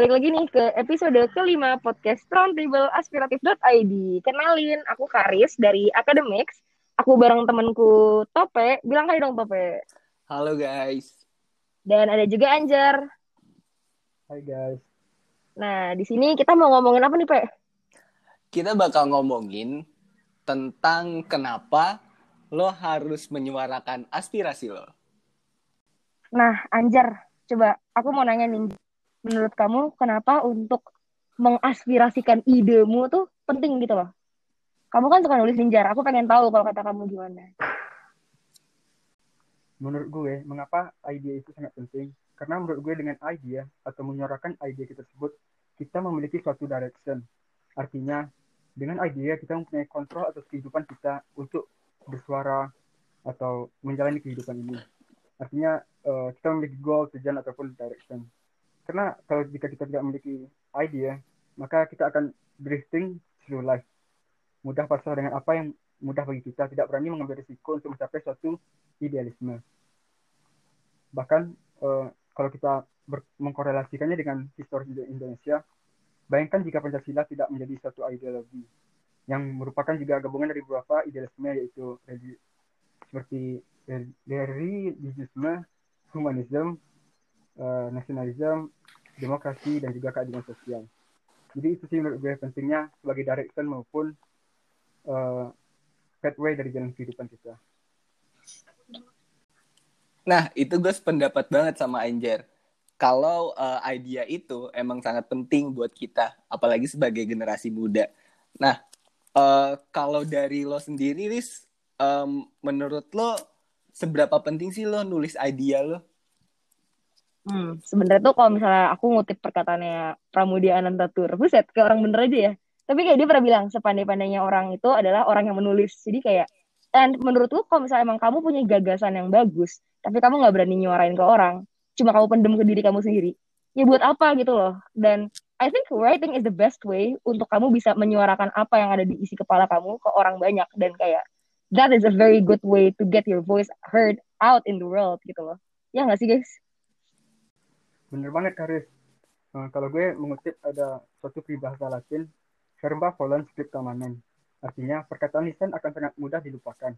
balik lagi nih ke episode kelima podcast Roundtable Aspiratif.id. Kenalin, aku Karis dari Academics. Aku bareng temanku Tope. Bilang hai dong Tope. Halo guys. Dan ada juga Anjar. Hai guys. Nah, di sini kita mau ngomongin apa nih, Pe? Kita bakal ngomongin tentang kenapa lo harus menyuarakan aspirasi lo. Nah, Anjar, coba aku mau nanya nih menurut kamu kenapa untuk mengaspirasikan idemu tuh penting gitu loh? Kamu kan suka nulis ninjar, aku pengen tahu kalau kata kamu gimana. Menurut gue, mengapa ide itu sangat penting? Karena menurut gue dengan ide atau menyuarakan ide kita tersebut, kita memiliki suatu direction. Artinya, dengan ide kita mempunyai kontrol atas kehidupan kita untuk bersuara atau menjalani kehidupan ini. Artinya, uh, kita memiliki goal, tujuan, ataupun direction karena kalau jika kita tidak memiliki idea, maka kita akan drifting through life. Mudah pasrah dengan apa yang mudah bagi kita, tidak berani mengambil risiko untuk mencapai suatu idealisme. Bahkan uh, kalau kita mengkorelasikannya dengan histori Indonesia, bayangkan jika Pancasila tidak menjadi suatu ideologi yang merupakan juga gabungan dari beberapa idealisme yaitu seperti dari humanisme, uh, nasionalisme, demokrasi dan juga keadilan sosial. Jadi itu sih menurut gue pentingnya sebagai direction maupun uh, pathway dari jalan kehidupan kita. Nah, itu gue sependapat banget sama Anjar. Kalau uh, idea itu emang sangat penting buat kita, apalagi sebagai generasi muda. Nah, uh, kalau dari lo sendiri, Riz, um, menurut lo seberapa penting sih lo nulis idea lo? Hmm, sebenarnya tuh kalau misalnya aku ngutip perkataannya Pramudia Anantatur, buset, kayak orang bener aja ya. Tapi kayak dia pernah bilang, sepandai-pandainya orang itu adalah orang yang menulis. Jadi kayak, dan menurutku kalau misalnya emang kamu punya gagasan yang bagus, tapi kamu nggak berani nyuarain ke orang, cuma kamu pendem ke diri kamu sendiri, ya buat apa gitu loh. Dan I think writing is the best way untuk kamu bisa menyuarakan apa yang ada di isi kepala kamu ke orang banyak. Dan kayak, that is a very good way to get your voice heard out in the world gitu loh. Ya nggak sih guys? Bener banget Karis. Nah, kalau gue mengutip ada suatu peribahasa Latin, verba volant scripta manen. Artinya, perkataan lisan akan sangat mudah dilupakan,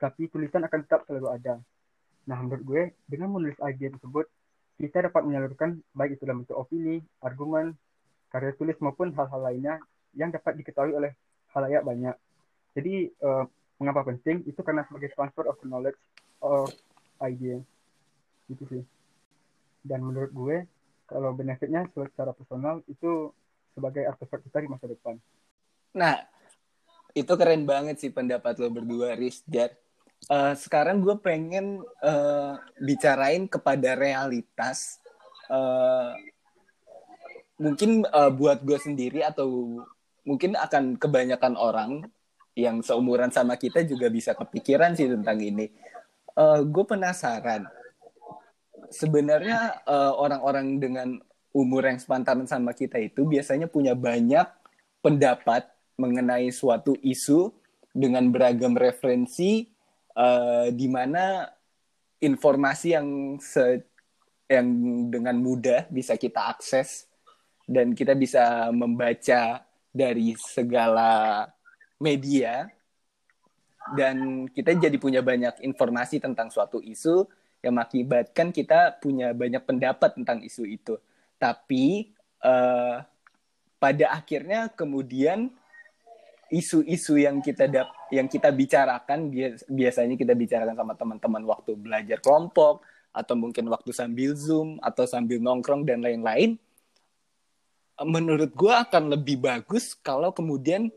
tapi tulisan akan tetap selalu ada. Nah, menurut gue, dengan menulis ide tersebut, kita dapat menyalurkan baik itu dalam bentuk opini, argumen, karya tulis maupun hal-hal lainnya yang dapat diketahui oleh halayak banyak. Jadi, uh, mengapa penting? Itu karena sebagai transfer of knowledge of idea. Gitu sih dan menurut gue kalau benefitnya secara personal itu sebagai artefak kita di masa depan. Nah, itu keren banget sih pendapat lo berdua, Riz. Jar. Uh, sekarang gue pengen uh, bicarain kepada realitas. Uh, mungkin uh, buat gue sendiri atau mungkin akan kebanyakan orang yang seumuran sama kita juga bisa kepikiran sih tentang ini. Uh, gue penasaran sebenarnya eh, orang-orang dengan umur yang sepantaran sama kita itu biasanya punya banyak pendapat mengenai suatu isu dengan beragam referensi uh, di mana informasi yang se yang dengan mudah bisa kita akses dan kita bisa membaca dari segala media. Dan kita jadi punya banyak informasi tentang suatu isu yang mengakibatkan kita punya banyak pendapat tentang isu itu. Tapi uh, pada akhirnya kemudian isu-isu yang kita dap yang kita bicarakan biasanya kita bicarakan sama teman-teman waktu belajar kelompok atau mungkin waktu sambil zoom atau sambil nongkrong dan lain-lain menurut gue akan lebih bagus kalau kemudian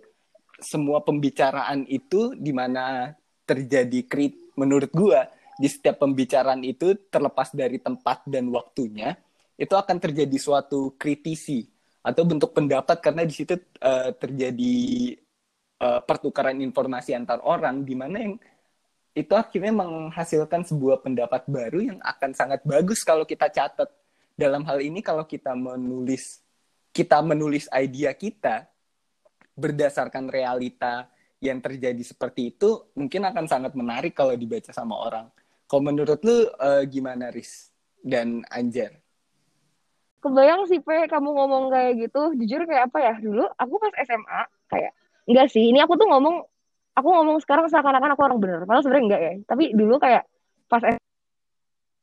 semua pembicaraan itu di mana terjadi krit menurut gue di setiap pembicaraan itu terlepas dari tempat dan waktunya itu akan terjadi suatu kritisi atau bentuk pendapat karena di situ uh, terjadi uh, pertukaran informasi antar orang di mana yang itu akhirnya menghasilkan sebuah pendapat baru yang akan sangat bagus kalau kita catat. Dalam hal ini kalau kita menulis kita menulis idea kita berdasarkan realita yang terjadi seperti itu mungkin akan sangat menarik kalau dibaca sama orang kalau menurut lu uh, gimana Riz? Dan Anjar? kebayang sih pe kamu ngomong kayak gitu. Jujur kayak apa ya? Dulu aku pas SMA kayak enggak sih. Ini aku tuh ngomong aku ngomong sekarang seakan-akan aku orang bener. Padahal sebenarnya enggak ya. Tapi dulu kayak pas SMA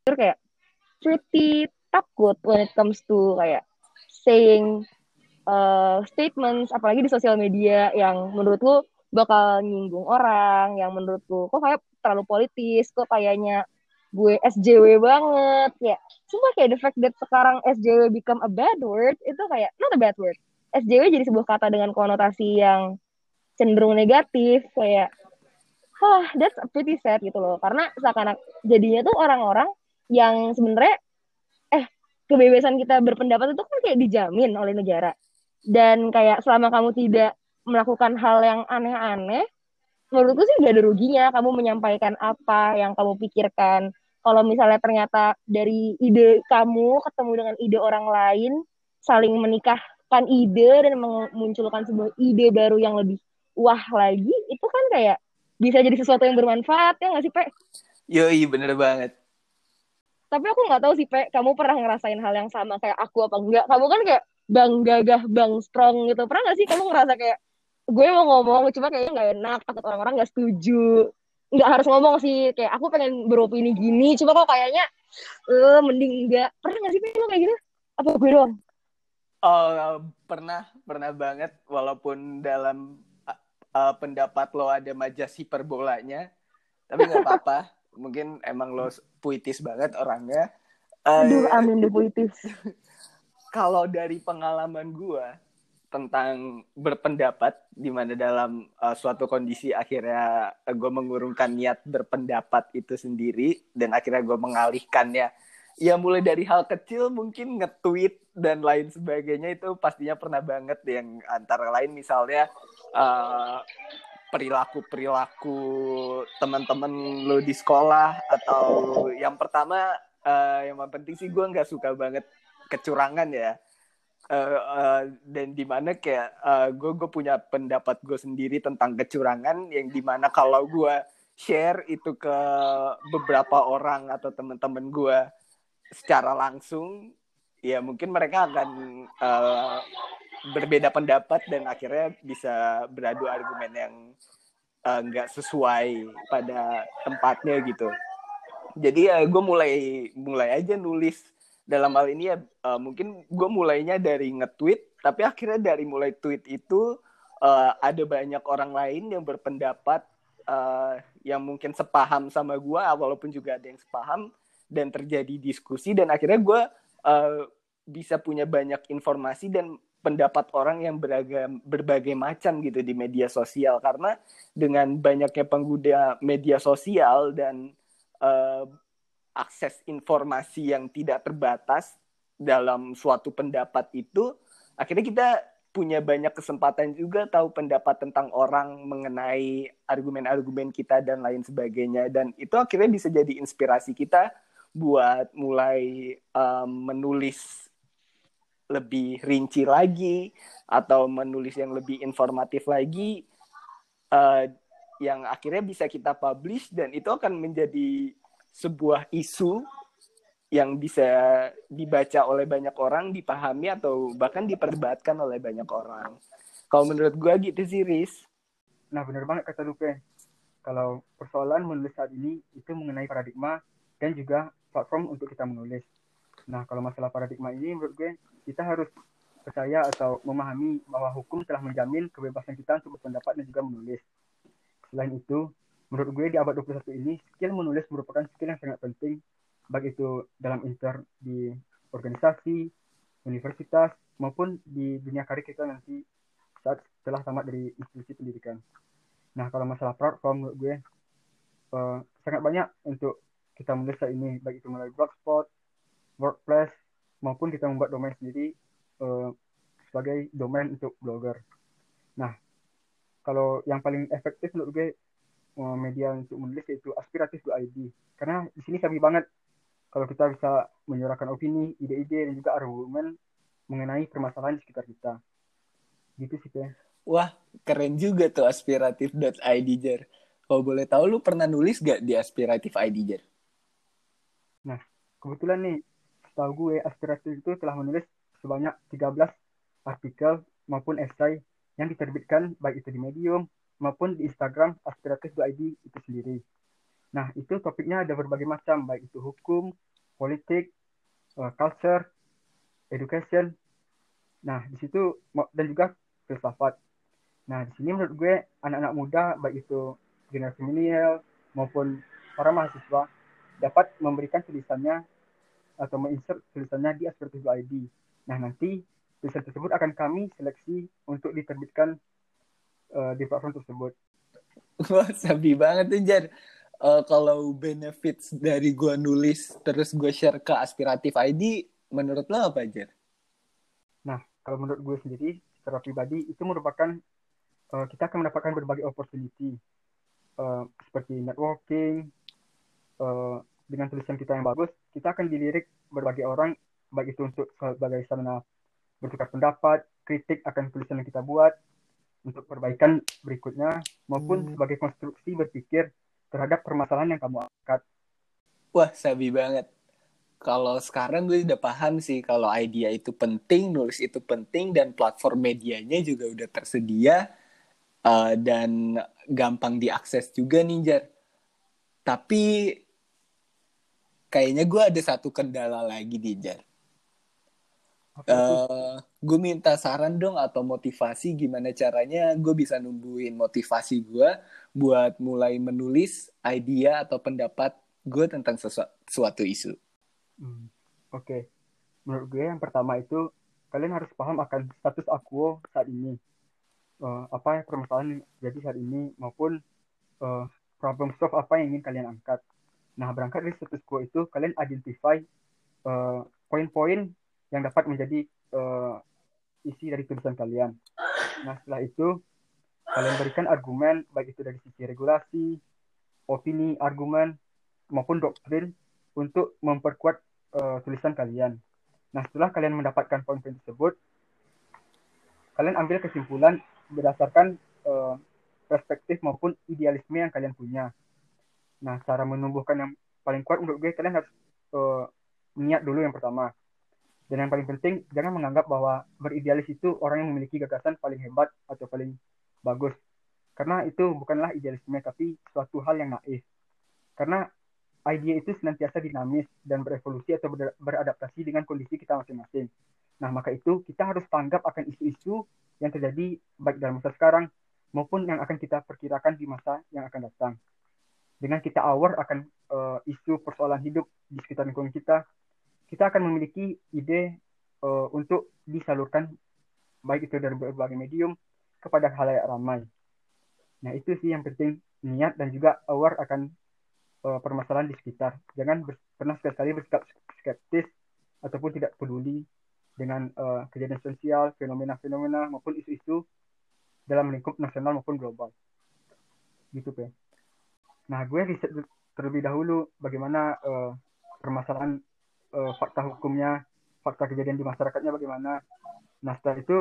jujur kayak pretty takut when it comes to kayak saying uh, statements apalagi di sosial media yang menurutku bakal nyinggung orang yang menurutku kok kayak terlalu politis kok kayaknya gue SJW banget ya cuma kayak the fact that sekarang SJW become a bad word itu kayak not a bad word SJW jadi sebuah kata dengan konotasi yang cenderung negatif kayak Hah, that's pretty sad gitu loh. Karena seakan jadinya tuh orang-orang yang sebenarnya eh kebebasan kita berpendapat itu kan kayak dijamin oleh negara. Dan kayak selama kamu tidak melakukan hal yang aneh-aneh, menurutku sih gak ada ruginya kamu menyampaikan apa yang kamu pikirkan kalau misalnya ternyata dari ide kamu ketemu dengan ide orang lain saling menikahkan ide dan memunculkan sebuah ide baru yang lebih wah lagi itu kan kayak bisa jadi sesuatu yang bermanfaat ya nggak sih Pe? Yoi bener banget. Tapi aku nggak tahu sih Pe, kamu pernah ngerasain hal yang sama kayak aku apa enggak? Kamu kan kayak bang gagah, bang strong gitu. Pernah nggak sih kamu ngerasa kayak gue mau ngomong cuma kayaknya nggak enak, takut orang-orang nggak setuju. Nggak harus ngomong sih kayak aku pengen beropini gini cuma kok kayaknya eh mending enggak pernah nggak sih lo kayak gitu? Apa gue doang? Oh pernah pernah banget walaupun dalam uh, pendapat lo ada majas hiperbolanya tapi nggak apa-apa. Mungkin emang lo puitis banget orangnya. Uh, aduh amin deh puitis. kalau dari pengalaman gue tentang berpendapat di mana dalam uh, suatu kondisi akhirnya uh, gue mengurungkan niat berpendapat itu sendiri dan akhirnya gue mengalihkannya. Ya mulai dari hal kecil mungkin nge-tweet dan lain sebagainya itu pastinya pernah banget yang antara lain misalnya uh, perilaku-perilaku teman-teman lo di sekolah atau yang pertama uh, yang penting sih gue nggak suka banget kecurangan ya uh, uh, dan di mana kayak uh, gue gue punya pendapat gue sendiri tentang kecurangan yang di mana kalau gue share itu ke beberapa orang atau teman-teman gue secara langsung ya mungkin mereka akan uh, berbeda pendapat dan akhirnya bisa beradu argumen yang nggak uh, sesuai pada tempatnya gitu. Jadi ya gue mulai mulai aja nulis dalam hal ini ya uh, mungkin gue mulainya dari nge-tweet tapi akhirnya dari mulai tweet itu uh, ada banyak orang lain yang berpendapat uh, yang mungkin sepaham sama gue walaupun juga ada yang sepaham dan terjadi diskusi dan akhirnya gue uh, bisa punya banyak informasi dan pendapat orang yang beragam berbagai macam gitu di media sosial. Karena dengan banyaknya pengguna media sosial dan uh, akses informasi yang tidak terbatas dalam suatu pendapat itu akhirnya kita punya banyak kesempatan juga tahu pendapat tentang orang mengenai argumen-argumen kita dan lain sebagainya. Dan itu akhirnya bisa jadi inspirasi kita buat mulai um, menulis lebih rinci lagi atau menulis yang lebih informatif lagi uh, yang akhirnya bisa kita publish dan itu akan menjadi sebuah isu yang bisa dibaca oleh banyak orang, dipahami atau bahkan diperdebatkan oleh banyak orang. Kalau menurut gue gitu sih, Riz. Nah, benar banget kata Lupe. Kalau persoalan menulis saat ini itu mengenai paradigma dan juga platform untuk kita menulis. Nah, kalau masalah paradigma ini menurut gue kita harus percaya atau memahami bahwa hukum telah menjamin kebebasan kita untuk berpendapat dan juga menulis. Selain itu, menurut gue di abad 21 ini skill menulis merupakan skill yang sangat penting baik itu dalam inter di organisasi, universitas maupun di dunia karir kita nanti saat setelah tamat dari institusi pendidikan. Nah kalau masalah platform menurut gue uh, sangat banyak untuk kita menulis saat ini baik itu melalui blogspot, WordPress maupun kita membuat domain sendiri uh, sebagai domain untuk blogger. Nah kalau yang paling efektif menurut gue media untuk menulis yaitu aspiratif.id karena di sini kami banget kalau kita bisa menyuarakan opini, ide-ide dan juga argumen mengenai permasalahan di sekitar kita. Gitu sih, Teh. Wah, keren juga tuh aspiratif.id, Jer. Kalau boleh tahu, lu pernah nulis gak di aspiratif.id, Jer? Nah, kebetulan nih, setahu gue aspiratif itu telah menulis sebanyak 13 artikel maupun esai yang diterbitkan baik itu di Medium maupun di Instagram aspiratif.id itu sendiri. Nah, itu topiknya ada berbagai macam, baik itu hukum, politik, uh, culture, education. Nah, di situ dan juga filsafat. Nah, di sini menurut gue anak-anak muda baik itu generasi milenial maupun para mahasiswa dapat memberikan tulisannya atau menginsert tulisannya di aspiratif.id. Nah, nanti tulisan tersebut akan kami seleksi untuk diterbitkan uh, di platform tersebut. Wah, sabi banget tuh, Jar. Uh, kalau benefits dari gue nulis terus gue share ke aspiratif ID, menurut lo apa, Jar? Nah, kalau menurut gue sendiri, secara pribadi, itu merupakan uh, kita akan mendapatkan berbagai opportunity. Uh, seperti networking, uh, dengan tulisan kita yang bagus, kita akan dilirik berbagai orang, baik itu untuk sebagai sarana bertukar pendapat, kritik akan tulisan yang kita buat, untuk perbaikan berikutnya, maupun hmm. sebagai konstruksi berpikir terhadap permasalahan yang kamu angkat. Wah, sabi banget. Kalau sekarang gue udah paham sih kalau idea itu penting, nulis itu penting, dan platform medianya juga udah tersedia, uh, dan gampang diakses juga nih, Jar. Tapi kayaknya gue ada satu kendala lagi di Jar. Uh, gue minta saran dong atau motivasi gimana caranya gue bisa numbuhin motivasi gue buat mulai menulis idea atau pendapat gue tentang sesuatu isu. Hmm, Oke, okay. menurut gue yang pertama itu kalian harus paham akan status aku saat ini. Uh, apa yang permasalahan jadi saat ini maupun uh, problem solve apa yang ingin kalian angkat. Nah, berangkat dari status quo itu, kalian identify uh, poin-poin yang dapat menjadi uh, isi dari tulisan kalian. Nah, setelah itu, kalian berikan argumen, baik itu dari sisi regulasi, opini, argumen, maupun doktrin, untuk memperkuat uh, tulisan kalian. Nah, setelah kalian mendapatkan poin-poin tersebut, kalian ambil kesimpulan berdasarkan uh, perspektif maupun idealisme yang kalian punya. Nah, cara menumbuhkan yang paling kuat untuk gue kalian harus uh, niat dulu yang pertama. Dan yang paling penting, jangan menganggap bahwa beridealis itu orang yang memiliki gagasan paling hebat atau paling bagus. Karena itu bukanlah idealisme, tapi suatu hal yang naif. Karena ide itu senantiasa dinamis dan berevolusi atau beradaptasi dengan kondisi kita masing-masing. Nah, maka itu kita harus tanggap akan isu-isu yang terjadi baik dalam masa sekarang maupun yang akan kita perkirakan di masa yang akan datang dengan kita aware akan uh, isu persoalan hidup di sekitar lingkungan kita, kita akan memiliki ide uh, untuk disalurkan baik itu dari berbagai medium kepada halayak ramai. Nah itu sih yang penting niat dan juga aware akan uh, permasalahan di sekitar. Jangan ber, pernah sekali-kali bersikap skeptis ataupun tidak peduli dengan uh, kejadian sosial, fenomena-fenomena maupun isu-isu dalam lingkup nasional maupun global. Gitu, Pe. Nah, gue riset terlebih dahulu bagaimana uh, permasalahan uh, fakta hukumnya, fakta kejadian di masyarakatnya bagaimana. Nah, setelah itu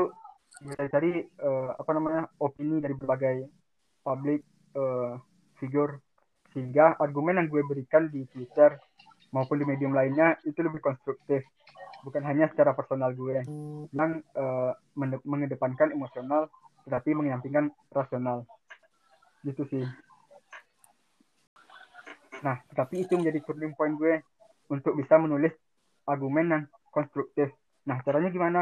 gue cari uh, apa namanya opini dari berbagai public uh, figure. Sehingga argumen yang gue berikan di Twitter maupun di medium lainnya itu lebih konstruktif. Bukan hanya secara personal gue yang uh, mengedepankan emosional tetapi menyampingkan rasional. Gitu sih. Nah, tapi itu menjadi turning point gue untuk bisa menulis argumen yang konstruktif. Nah, caranya gimana?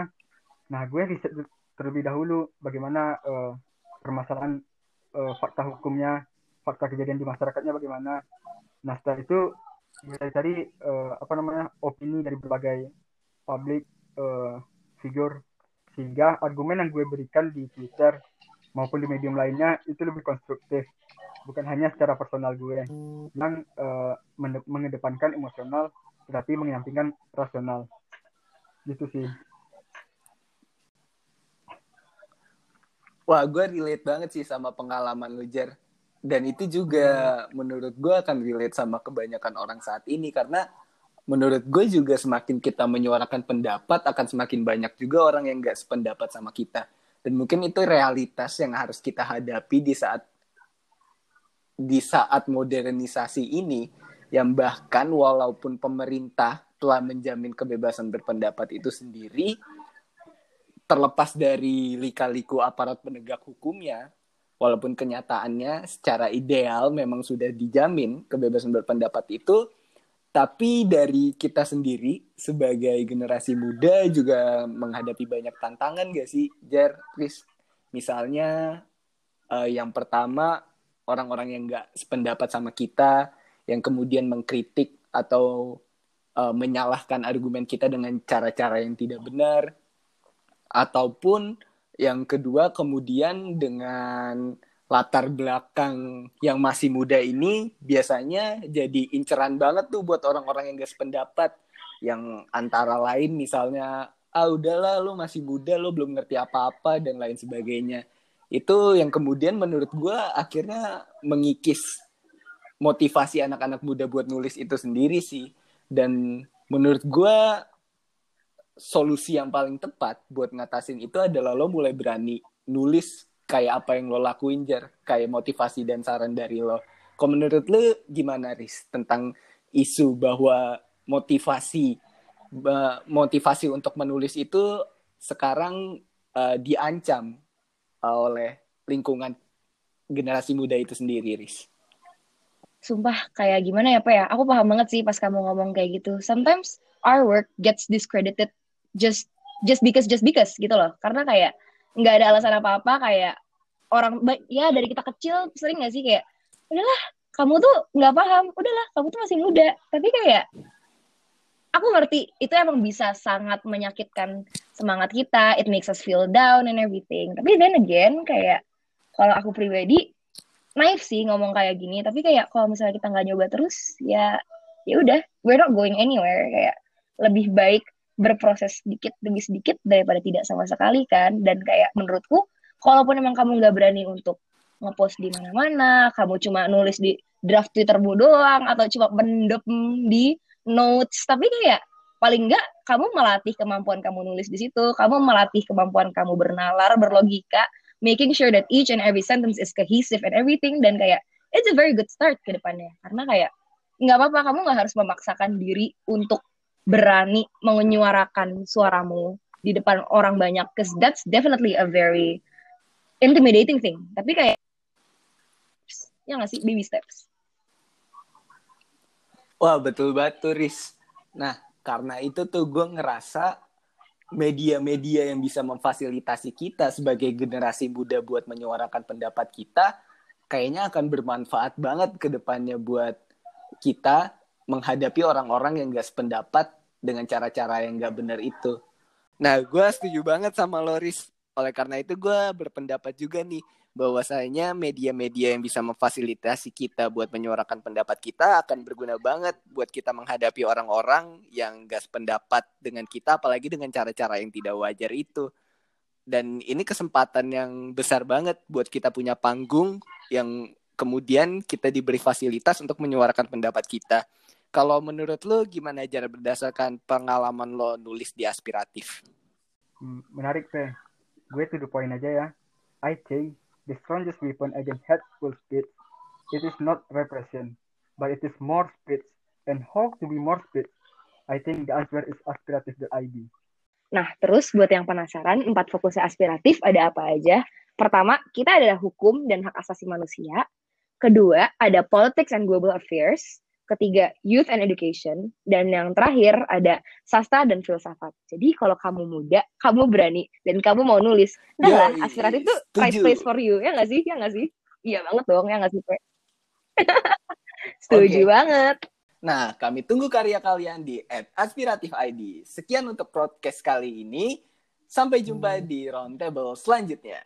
Nah, gue riset terlebih dahulu bagaimana uh, permasalahan uh, fakta hukumnya, fakta kejadian di masyarakatnya bagaimana. Nah, setelah itu gue cari uh, apa namanya opini dari berbagai public uh, figure sehingga argumen yang gue berikan di Twitter maupun di medium lainnya itu lebih konstruktif bukan hanya secara personal gue yang uh, mengedepankan emosional tetapi menyampingkan rasional. Gitu sih. Wah gue relate banget sih sama pengalaman lu Jer. Dan itu juga hmm. menurut gue akan relate sama kebanyakan orang saat ini. Karena menurut gue juga semakin kita menyuarakan pendapat akan semakin banyak juga orang yang gak sependapat sama kita. Dan mungkin itu realitas yang harus kita hadapi di saat di saat modernisasi ini yang bahkan walaupun pemerintah telah menjamin kebebasan berpendapat itu sendiri terlepas dari lika-liku aparat penegak hukumnya, walaupun kenyataannya secara ideal memang sudah dijamin kebebasan berpendapat itu, tapi dari kita sendiri sebagai generasi muda juga menghadapi banyak tantangan gak sih, Jar, Chris? Misalnya uh, yang pertama orang-orang yang gak sependapat sama kita, yang kemudian mengkritik atau uh, menyalahkan argumen kita dengan cara-cara yang tidak benar, ataupun yang kedua kemudian dengan latar belakang yang masih muda ini biasanya jadi inceran banget tuh buat orang-orang yang gak sependapat. Yang antara lain misalnya ah udahlah lo masih muda lo belum ngerti apa-apa dan lain sebagainya itu yang kemudian menurut gue akhirnya mengikis motivasi anak-anak muda buat nulis itu sendiri sih. Dan menurut gue solusi yang paling tepat buat ngatasin itu adalah lo mulai berani nulis kayak apa yang lo lakuin jar. Kayak motivasi dan saran dari lo. Kok menurut lo gimana Riz tentang isu bahwa motivasi motivasi untuk menulis itu sekarang uh, diancam oleh lingkungan generasi muda itu sendiri Riz. Sumpah kayak gimana ya Pak ya? Aku paham banget sih pas kamu ngomong kayak gitu. Sometimes our work gets discredited just just because just because gitu loh. Karena kayak nggak ada alasan apa apa kayak orang ya dari kita kecil sering nggak sih kayak udahlah kamu tuh nggak paham. Udahlah kamu tuh masih muda. Tapi kayak aku ngerti itu emang bisa sangat menyakitkan semangat kita. It makes us feel down and everything. Tapi then again kayak kalau aku pribadi naif sih ngomong kayak gini. Tapi kayak kalau misalnya kita nggak nyoba terus ya ya udah. We're not going anywhere. Kayak lebih baik berproses sedikit demi sedikit daripada tidak sama sekali kan? Dan kayak menurutku kalaupun emang kamu nggak berani untuk ngepost di mana-mana kamu cuma nulis di draft twittermu doang atau cuma mendem di notes. Tapi kayak paling nggak kamu melatih kemampuan kamu nulis di situ. Kamu melatih kemampuan kamu bernalar berlogika. Making sure that each and every sentence is cohesive and everything. Dan kayak it's a very good start ke depannya. Karena kayak nggak apa-apa kamu nggak harus memaksakan diri untuk berani menyuarakan suaramu di depan orang banyak. Because that's definitely a very intimidating thing. Tapi kayak ya nggak sih? Baby steps wah betul banget tuh Riz nah karena itu tuh gue ngerasa media-media yang bisa memfasilitasi kita sebagai generasi muda buat menyuarakan pendapat kita kayaknya akan bermanfaat banget ke depannya buat kita menghadapi orang-orang yang gak sependapat dengan cara-cara yang gak benar itu. Nah, gue setuju banget sama Loris. Oleh karena itu gue berpendapat juga nih bahwasanya media-media yang bisa memfasilitasi kita buat menyuarakan pendapat kita akan berguna banget buat kita menghadapi orang-orang yang gak sependapat dengan kita apalagi dengan cara-cara yang tidak wajar itu. Dan ini kesempatan yang besar banget buat kita punya panggung yang kemudian kita diberi fasilitas untuk menyuarakan pendapat kita. Kalau menurut lo gimana aja berdasarkan pengalaman lo nulis di aspiratif? Hmm, menarik teh. Gue to the point aja ya. I think the strongest weapon against hateful speech it is not repression, but it is more speech. And how to be more speech? I think the answer is aspiratif.id. Nah, terus buat yang penasaran, empat fokusnya aspiratif ada apa aja? Pertama, kita adalah hukum dan hak asasi manusia. Kedua, ada politics and global affairs ketiga youth and education, dan yang terakhir ada sastra dan filsafat. Jadi kalau kamu muda, kamu berani, dan kamu mau nulis, nah lah, aspiratif itu right place for you, ya nggak sih? Ya nggak sih? Iya banget dong, ya nggak sih, Setuju okay. banget. Nah, kami tunggu karya kalian di Aspiratif ID. Sekian untuk podcast kali ini. Sampai jumpa hmm. di roundtable selanjutnya.